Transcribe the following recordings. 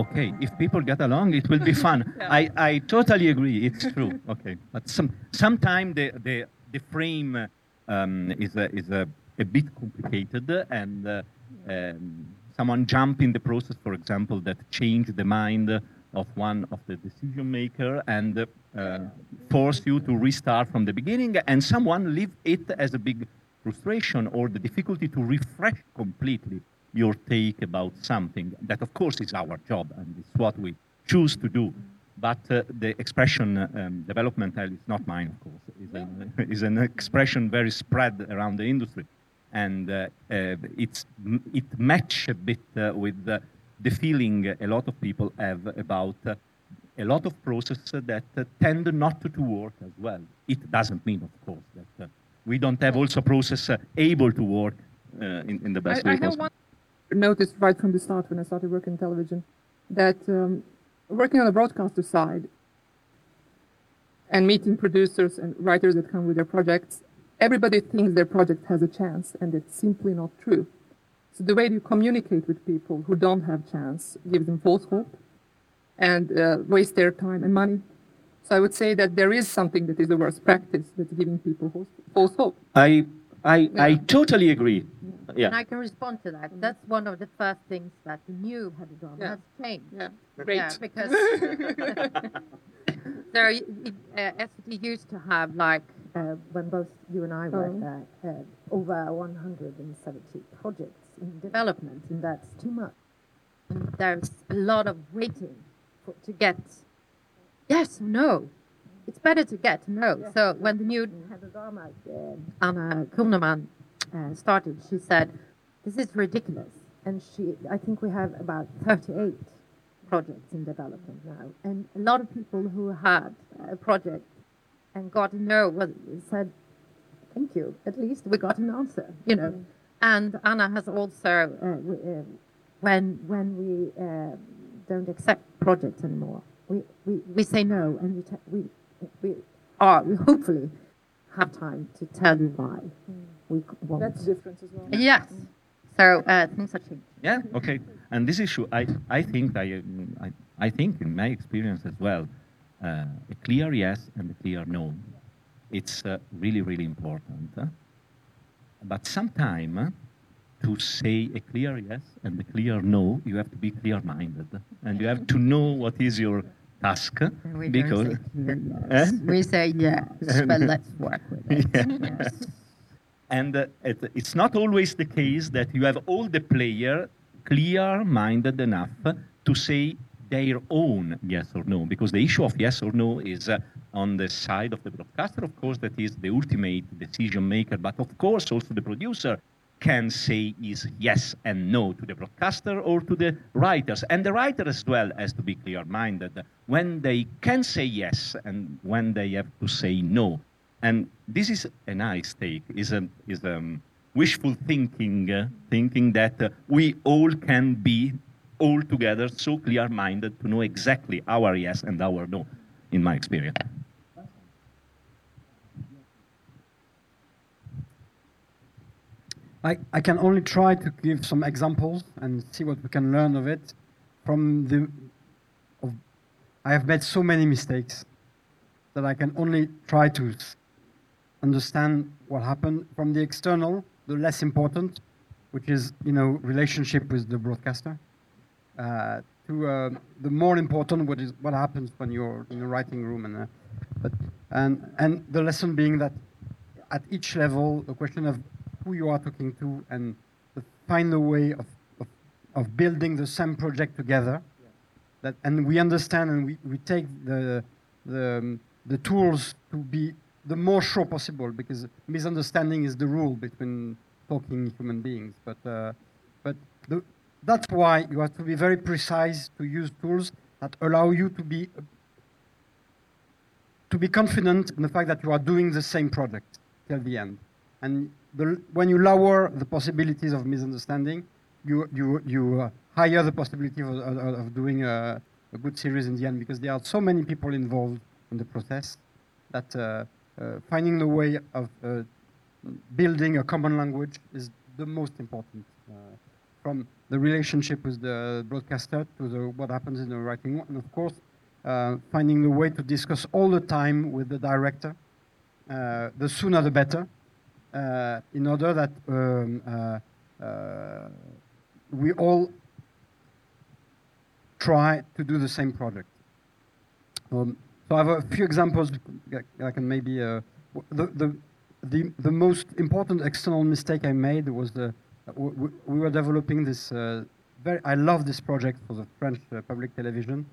okay, if people get along, it will be fun. yeah. I, I totally agree. It's true. Okay, but some sometimes the the the frame um, is a, is a, a bit complicated, and uh, um, someone jump in the process, for example, that change the mind of one of the decision maker and uh, force you to restart from the beginning, and someone leave it as a big frustration or the difficulty to refresh completely your take about something. That, of course, is our job, and it's what we choose to do. But uh, the expression um, developmental is not mine, of course. It's an, it's an expression very spread around the industry. And uh, uh, it's, it matches a bit uh, with the feeling a lot of people have about uh, a lot of processes that uh, tend not to work as well. It doesn't mean, of course, that we don't have also process able to work in, in the best I, way I possible noticed right from the start when I started working in television that um, working on the broadcaster side and meeting producers and writers that come with their projects, everybody thinks their project has a chance, and it's simply not true. So the way you communicate with people who don't have chance gives them false hope and uh, waste their time and money. So I would say that there is something that is the worst practice that's giving people false hope. I I, yeah. I totally agree. Yeah. And I can respond to that. That's one of the first things that the new head of drama yeah. has changed. Yeah, great. Yeah, because there, uh, SVT used to have like uh, when both you and I were oh. uh, over 170 projects in development, and that's too much. And there's a lot of waiting for, to get yes, no, it's better to get to know. So when the new head of drama, uh, Anna Croneman, uh, started, she said, "This is ridiculous." And she, I think we have about 38 projects in development now, and a lot of people who had a project and got to know well, said, "Thank you. At least we got an answer," you know. Mm. And Anna has also, uh, uh when when we uh, don't accept projects anymore, we, we, we say no and we, we we are we hopefully have time to tell you why mm. we won't. That's different as well. Yes. So uh, things are changing. Yeah. Okay. And this issue, I I think I I, I think in my experience as well, uh, a clear yes and a clear no, it's uh, really really important. Huh? But sometimes uh, to say a clear yes and a clear no, you have to be clear-minded, and you have to know what is your task we because yes. we say yes, but let's work with it. Yeah. Yes. And uh, it, it's not always the case that you have all the player clear-minded enough to say their own yes or no, because the issue of yes or no is uh, on the side of the broadcaster, of course, that is the ultimate decision maker, but of course also the producer can say is yes and no to the broadcaster or to the writers. And the writer as well has to be clear minded when they can say yes and when they have to say no. And this is a nice take, is a, is a um, wishful thinking, uh, thinking that uh, we all can be all together so clear minded to know exactly our yes and our no, in my experience. I, I can only try to give some examples and see what we can learn of it from the of, I have made so many mistakes that I can only try to understand what happened from the external, the less important, which is you know relationship with the broadcaster, uh, to uh, the more important, what is what happens when you're in the writing room, and uh, but and and the lesson being that at each level, the question of who you are talking to and find a way of, of, of building the same project together. Yeah. That, and we understand and we, we take the, the, um, the tools to be the more sure possible because misunderstanding is the rule between talking human beings. But, uh, but the, that's why you have to be very precise to use tools that allow you to be to be confident in the fact that you are doing the same project till the end. And the, when you lower the possibilities of misunderstanding, you, you, you uh, higher the possibility of, of, of doing a, a, good series in the end because there are so many people involved in the process that uh, uh, finding the way of uh, building a common language is the most important uh, from the relationship with the broadcaster to the, what happens in the writing and of course, uh, finding a way to discuss all the time with the director. The sooner the better, in order that um, uh, uh, we all try to do the same project. Um, so I have a few examples I can maybe. Uh, the, the, the, the most important external mistake I made was the, we, we were developing this. Uh, very, I love this project for the French uh, public television,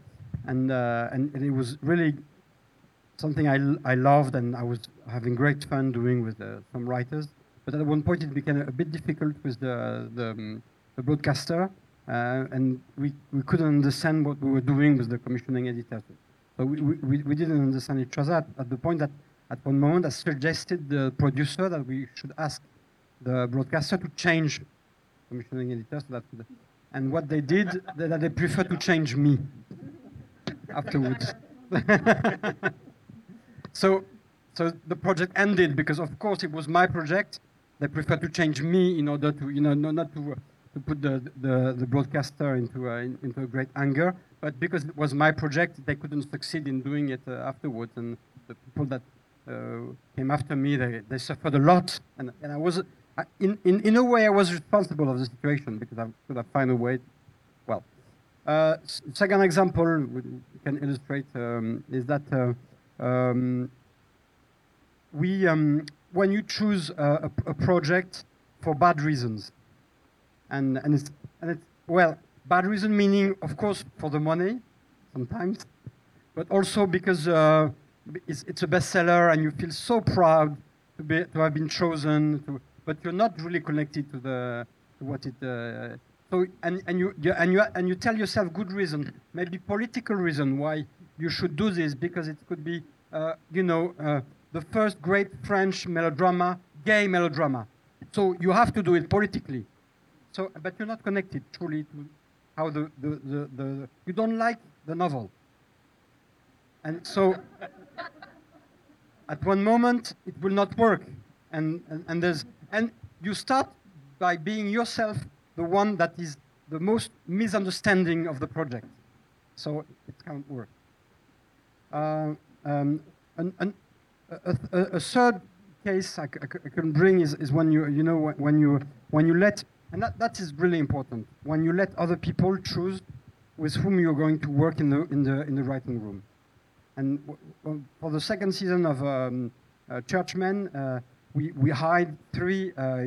and, uh, and it was really something I, I loved and I was having great fun doing with uh, some writers. But at one point it became a bit difficult with the, the, um, the broadcaster, uh, and we, we couldn't understand what we were doing with the commissioning editor. So we, we, we didn't understand each other at, at the point that at one moment I suggested the producer that we should ask the broadcaster to change commissioning editor so that and what they did that they prefer to change me afterwards so so the project ended because of course it was my project they preferred to change me in order to you know not to uh, to put the, the, the broadcaster into a, in, into great anger but because it was my project they couldn't succeed in doing it uh, afterwards and the people that uh, came after me, they, they suffered a lot. And, and I was, I, in, in, in a way, I was responsible of the situation because I could have found a way. Well, uh, second example we can illustrate um, is that uh, um, we, um, when you choose a, a, project for bad reasons, and, and, it's, and it's, well, bad reason meaning, of course, for the money, sometimes, but also because uh, it's, it's a bestseller and you feel so proud to, be, to have been chosen, to, but you're not really connected to, the, to what it. Uh, so and, and you, you and you and you tell yourself good reason, maybe political reason why you should do this because it could be, uh, you know, uh, the first great French melodrama, gay melodrama. So you have to do it politically. So, but you're not connected truly to how the, the, the, the you don't like the novel. And so at one moment it will not work and, and, and there's and you start by being yourself the one that is the most misunderstanding of the project so it can't work um, an, an, a, a, a, third case I, I, can bring is, is when you you know when you when you let and that, that is really important when you let other people choose with whom you're going to work in the in the in the writing room and for the second season of um, uh, Churchmen, uh, we, we hired three uh,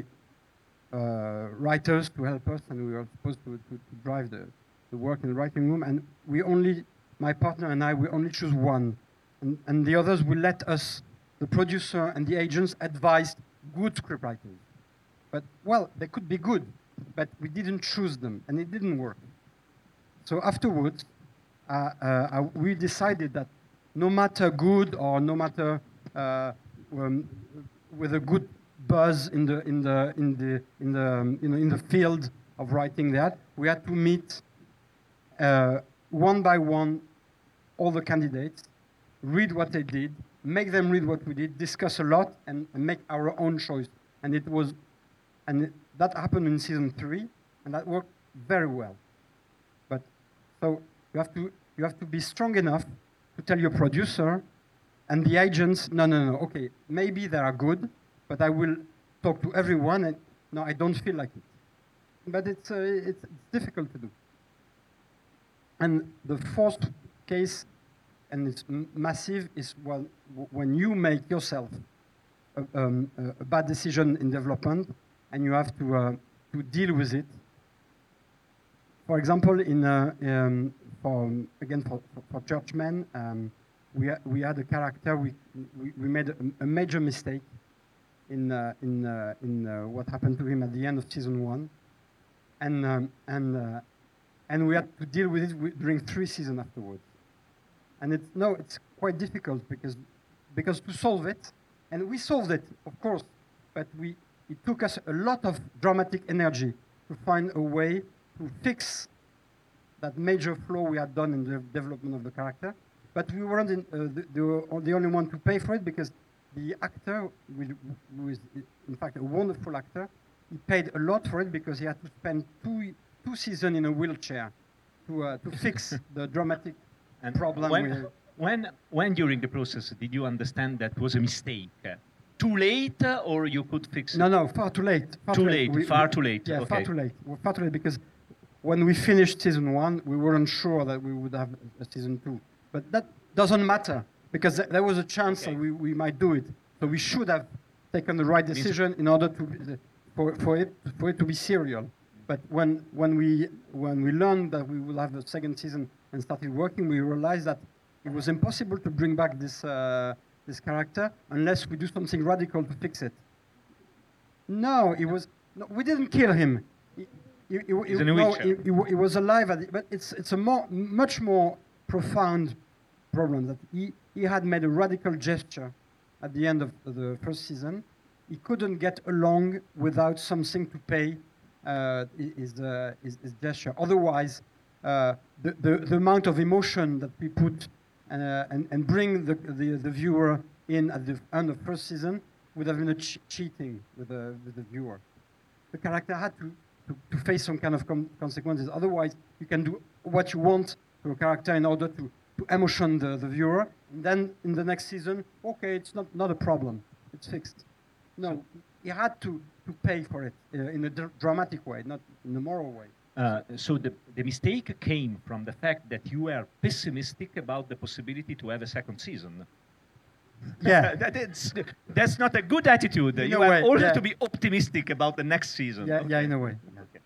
uh, writers to help us, and we were supposed to, to, to, drive the, the work in the writing room. And we only, my partner and I, we only choose one. And, and the others will let us, the producer and the agents, advise good scriptwriters. But, well, they could be good, but we didn't choose them, and it didn't work. So afterwards, uh, uh, we decided that no matter good or no matter uh, um, with a good buzz in the in the in the in the um, in the field of writing that, we had to meet uh, one by one all the candidates, read what they did, make them read what we did, discuss a lot, and, and make our own choice. And it was, and it, that happened in season three, and that worked very well. But so you have to you have to be strong enough to tell your producer and the agents, no, no, no, okay, maybe they are good, but I will talk to everyone and no, I don't feel like it. But it's, uh, it's, difficult to do. And the fourth case, and it's massive, is when you make yourself a, um, a, bad decision in development and you have to, uh, to deal with it. For example, in, uh, um, for again for, for, Churchmen, um, we we had a character we we, we made a, a, major mistake in uh, in uh, in uh, what happened to him at the end of season one, and um, and uh, and we had to deal with it during three seasons afterwards, and it's no it's quite difficult because because to solve it, and we solved it of course, but we it took us a lot of dramatic energy to find a way to fix that major flaw we had done in the development of the character. But we weren't in, uh, the, the, the, only one to pay for it because the actor, who is in fact a wonderful actor, he paid a lot for it because he had to spend two two seasons in a wheelchair to uh, to fix the dramatic And problem when, with- when, when during the process did you understand that was a mistake? Too late, or you could fix it? No, no, far too late. Far Too late, far too late, Yeah, far too late. Far too late because when we finished season one, we weren't sure that we would have a season two. But that doesn't matter because th- there was a chance Okay. that we, we might do it. So we should have taken the right decision in order to be, the- for, for it for it to be serial. But when when we when we learned that we will have a second season and started working, we realized that it was impossible to bring back this uh, this character unless we do something radical to fix it. No, it was. No, we didn't kill him. No, wa- he was alive, at the, but it's it's a more much more profound problem that he, he had made a radical gesture at the end of the first season. He couldn't get along without something to pay uh, his, uh, his, his gesture. Otherwise, uh, the, the, the amount of emotion that we put uh, and, and bring the, the, the viewer in at the end of first season would have been a ch- cheating with the, with the viewer. The character had to, to, to face some kind of consequences. Otherwise, you can do what you want to a character in order to, to emotion the, the viewer. And then in the next season, okay, it's not, not a problem. It's fixed. No, he had to, to pay for it uh, in a dr- dramatic way, not in a moral way. Uh, so the, the mistake came from the fact that you were pessimistic about the possibility to have a second season. Yeah. that is, that's not a good attitude. In you a have way, always yeah. to be optimistic about the next season. Yeah, Okay. yeah, in a way. Okay.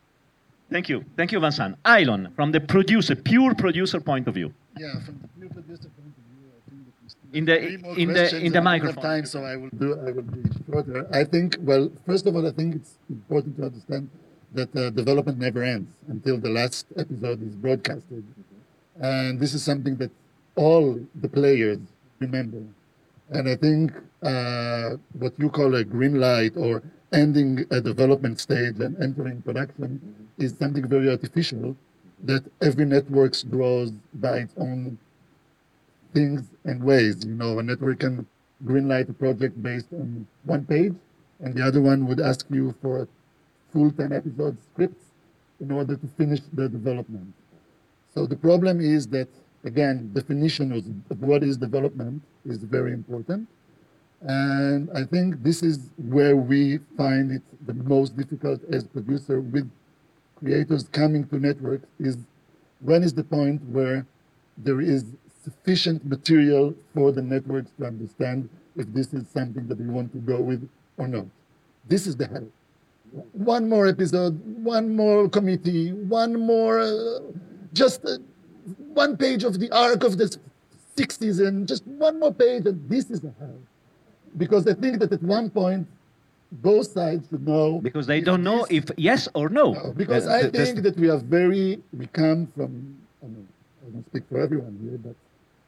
Thank you. Thank you, Vincent. Ilon, from the producer, pure producer point of view. Yeah, from the new producer point of view, I think that In the- three in the- in the and I don't microphone. Have time, so I will do. I will be shorter. I think. Well, first of all, I think it's important to understand that development never ends until the last episode is broadcasted, and this is something that all the players remember. And I think uh, what you call a green light or ending a development stage and entering production is something very artificial that every network grows by its own things and ways. You know, a network can greenlight a project based on one page, and the other one would ask you for a full 10 episode scripts in order to finish the development. So the problem is that, again, definition of what is development is very important. And I think this is where we find it the most difficult as producer with creators coming to networks is when is the point where there is sufficient material for the networks to understand if this is something that we want to go with or not. This is the hell. One more episode, one more committee, one more, uh, just uh, one page of the arc of the 60s, and just one more page, and this is the hell. Because I think that at one point, both sides should know. Because they don't know if yes or no. no, because Uh, I th- think that we are very, we come from, I mean, I don't speak for everyone here, but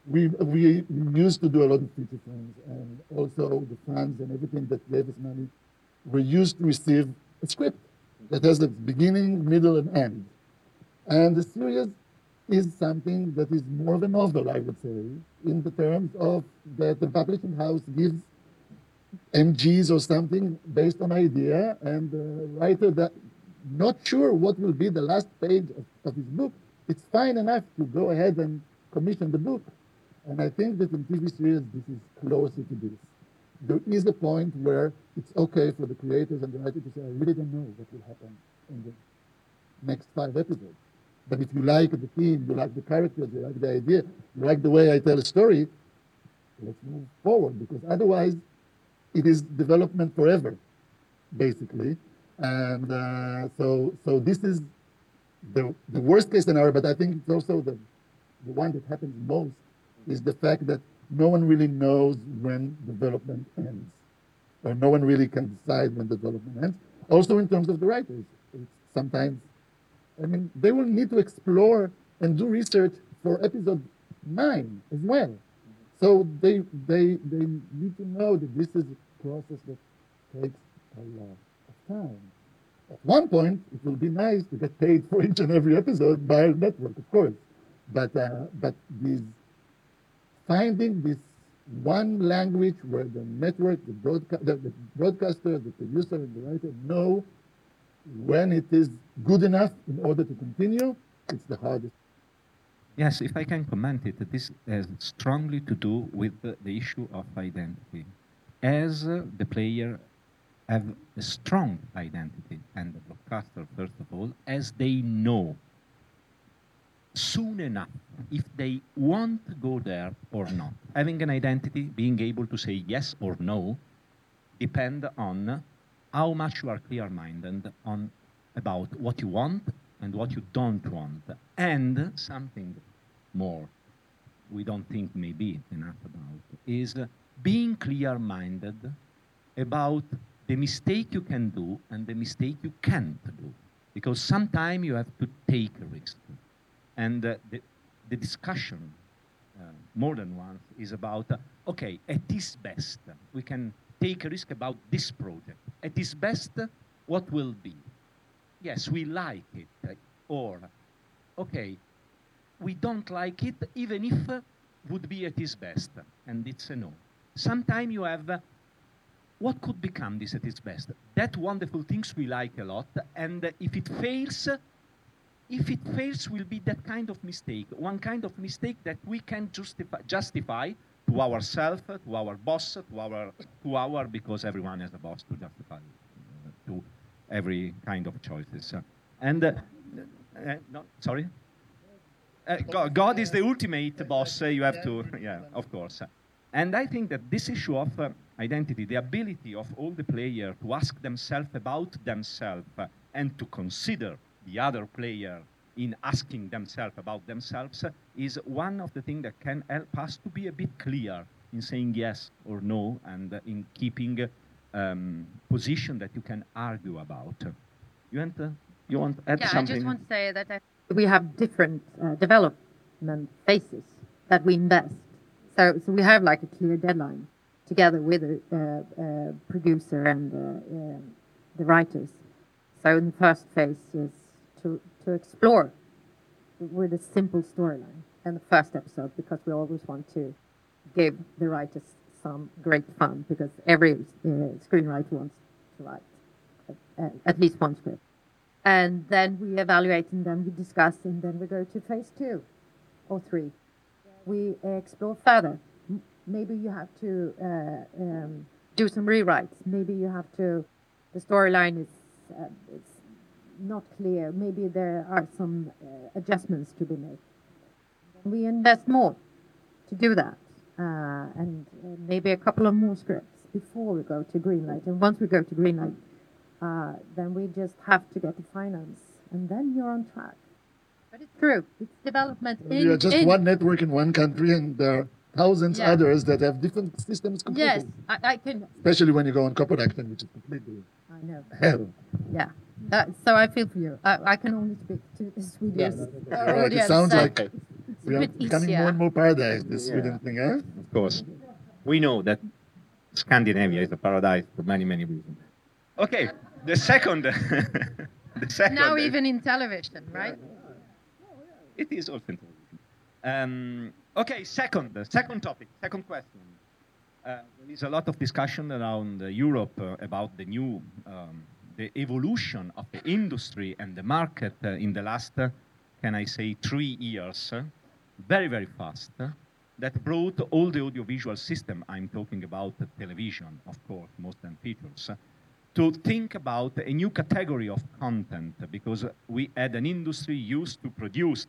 we, we used to do a lot of feature films and also the funds and everything that gave us money we used to receive a script that has a beginning, middle, and end. And the series is something that is more of a novel, I would say, in the terms of that the publishing house gives MGs or something based on idea, and the writer that not sure what will be the last page of, of his book, it's fine enough to go ahead and commission the book. And I think that in TV series, this is closer to this. There is a point where it's okay for the creators and the writer to say, I really don't know what will happen in the next five episodes. But if you like the team, you like the characters, you like the idea, you like the way I tell a story, let's move forward because otherwise it is development forever, basically. And uh, so, so this is the, the worst case scenario, but I think it's also the, the one that happens most is the fact that no one really knows when development ends, or no one really can decide when development ends. Also, in terms of the writers, it's sometimes, I mean, they will need to explore and do research for episode nine as well. So they they they need to know that this is a process that takes a lot of time. At one point, it will be nice to get paid for each and every episode by a network, of course. But uh, but these finding this one language where the network, the, broadca- the, the broadcaster, the producer, and the writer know when it is good enough in order to continue, it's the hardest. Yes, if I can comment it, this has strongly to do with the, issue of identity. As uh, the player have a strong identity, and the broadcaster, first of all, as they know soon enough if they want to go there or not. Having an identity, being able to say yes or no, depend on how much you are clear-minded on about what you want and what you don't want. And something more we don't think maybe enough about is being clear-minded about the mistake you can do and the mistake you can't do. Because sometimes you have to take a risk. And uh, the, the discussion, uh, more than once, is about, uh, okay, at its best, we can take a risk about this project. At its best, what will be? Yes, we like it. Or, okay, we don't like it, even if uh, would be at its best. And it's a no. Sometimes you have uh, what could become this at its best? That wonderful things we like a lot, and uh, if it fails, if it fails, will be that kind of mistake, one kind of mistake that we can justify, justify to ourselves, to our boss, to our, to our, because everyone has a boss to justify uh, to every kind of choices. Uh, and, uh, no, sorry? Uh, God, God is the ultimate boss. You have to, yeah, of course. And I think that this issue of uh, identity, the ability of all the players to ask themselves about themselves uh, and to consider the other player in asking themselves about themselves is one of the things that can help us to be a bit clear in saying yes or no and uh, in keeping um, position that you can argue about. You want, uh, you want to add yeah, something? I just want to say that I, we have different uh, development phases that we invest. So, so we have like a clear deadline together with the uh, uh, producer and uh, uh, the writers. So in the first phase is to, to explore with a simple storyline and the first episode because we always want to give the writers some great fun because every uh, screenwriter wants to write at, at least one script. And then we evaluate and then we discuss and then we go to phase two or three. We explore further. Maybe you have to uh, um, do some rewrites. Maybe you have to, the storyline is, uh, is not clear. Maybe there are some uh, adjustments to be made. We invest more to do that. Uh, and uh, maybe a couple of more scripts before we go to Greenlight. And once we go to Greenlight, uh, then we just have to get the finance, and then you're on track. But it's true. It's development in. We are just in- one network in one country, and there are thousands Yeah. others that have different systems completely. Yes, I, I can. Especially when you go on co-production, which is completely I know. hell. Yeah. Uh, so I feel for you. I, I can only speak to the Swedish uh, Right, audience. it sounds like it's we are becoming more and more paradise, this Yeah. Sweden thing, huh? Of course. We know that Scandinavia is a paradise for many, many reasons. Okay, the second. the second. Now even in television, right? It is also in television. Um, okay, second, second topic, second question. Uh, there is a lot of discussion around uh, Europe uh, about the new, um, the evolution of the industry and the market uh, in the last, uh, can I say, three years, uh, very, very fast, that brought all the audiovisual system, I'm talking about television, of course, most than features, to think about a new category of content because we had an industry used to produce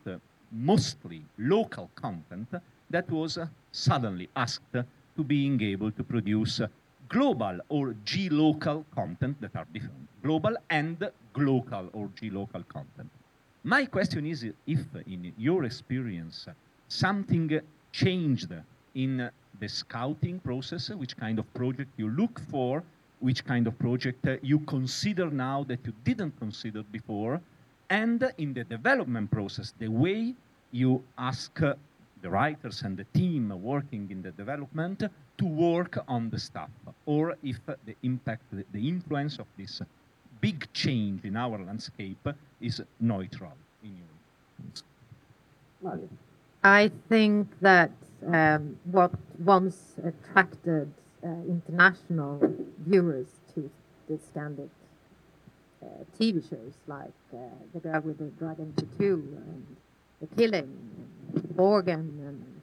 mostly local content that was suddenly asked to being able to produce global or G-local content that are different, global and local or G-local content. My question is if, in your experience, something changed in the scouting process, which kind of project you look for, which kind of project you consider now that you didn't consider before, and in the development process, the way you ask the writers and the team working in the development to work on the stuff, or if the impact, the, influence of this big change in our landscape is neutral in your I think that um, what once attracted uh, international viewers to the Scandic uh, TV shows like uh, The Girl with the Dragon Tattoo and The Killing, Borgen, and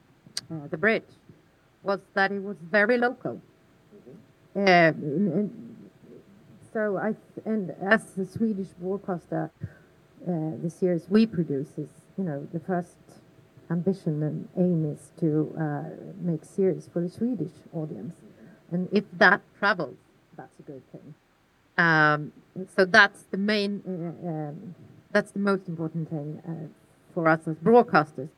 uh, The Bridge was that it was very local. Uh, and, and so I and as the Swedish broadcaster, uh, the series we produce is you know the first ambition and aim is to uh, make series for the Swedish audience, and if that travels, that's a good thing. Um, so that's the main, uh, um, that's the most important thing uh, for us as broadcasters.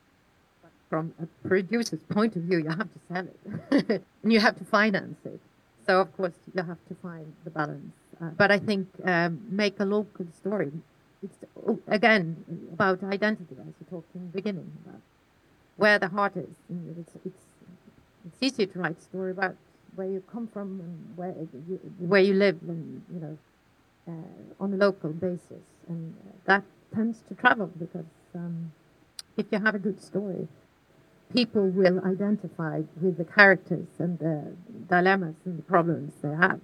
From a producer's point of view, you have to sell it, and you have to finance it. So of course you have to find the balance. Uh, but I think um, make a local story. It's oh, again about identity, as we talked in the beginning about where the heart is. It's, it's, it's easy to write a story about where you come from and where you, where you live, and you know, uh, on a local basis, and that tends to travel because um, if you have a good story, people will identify with the characters and the dilemmas and the problems they have.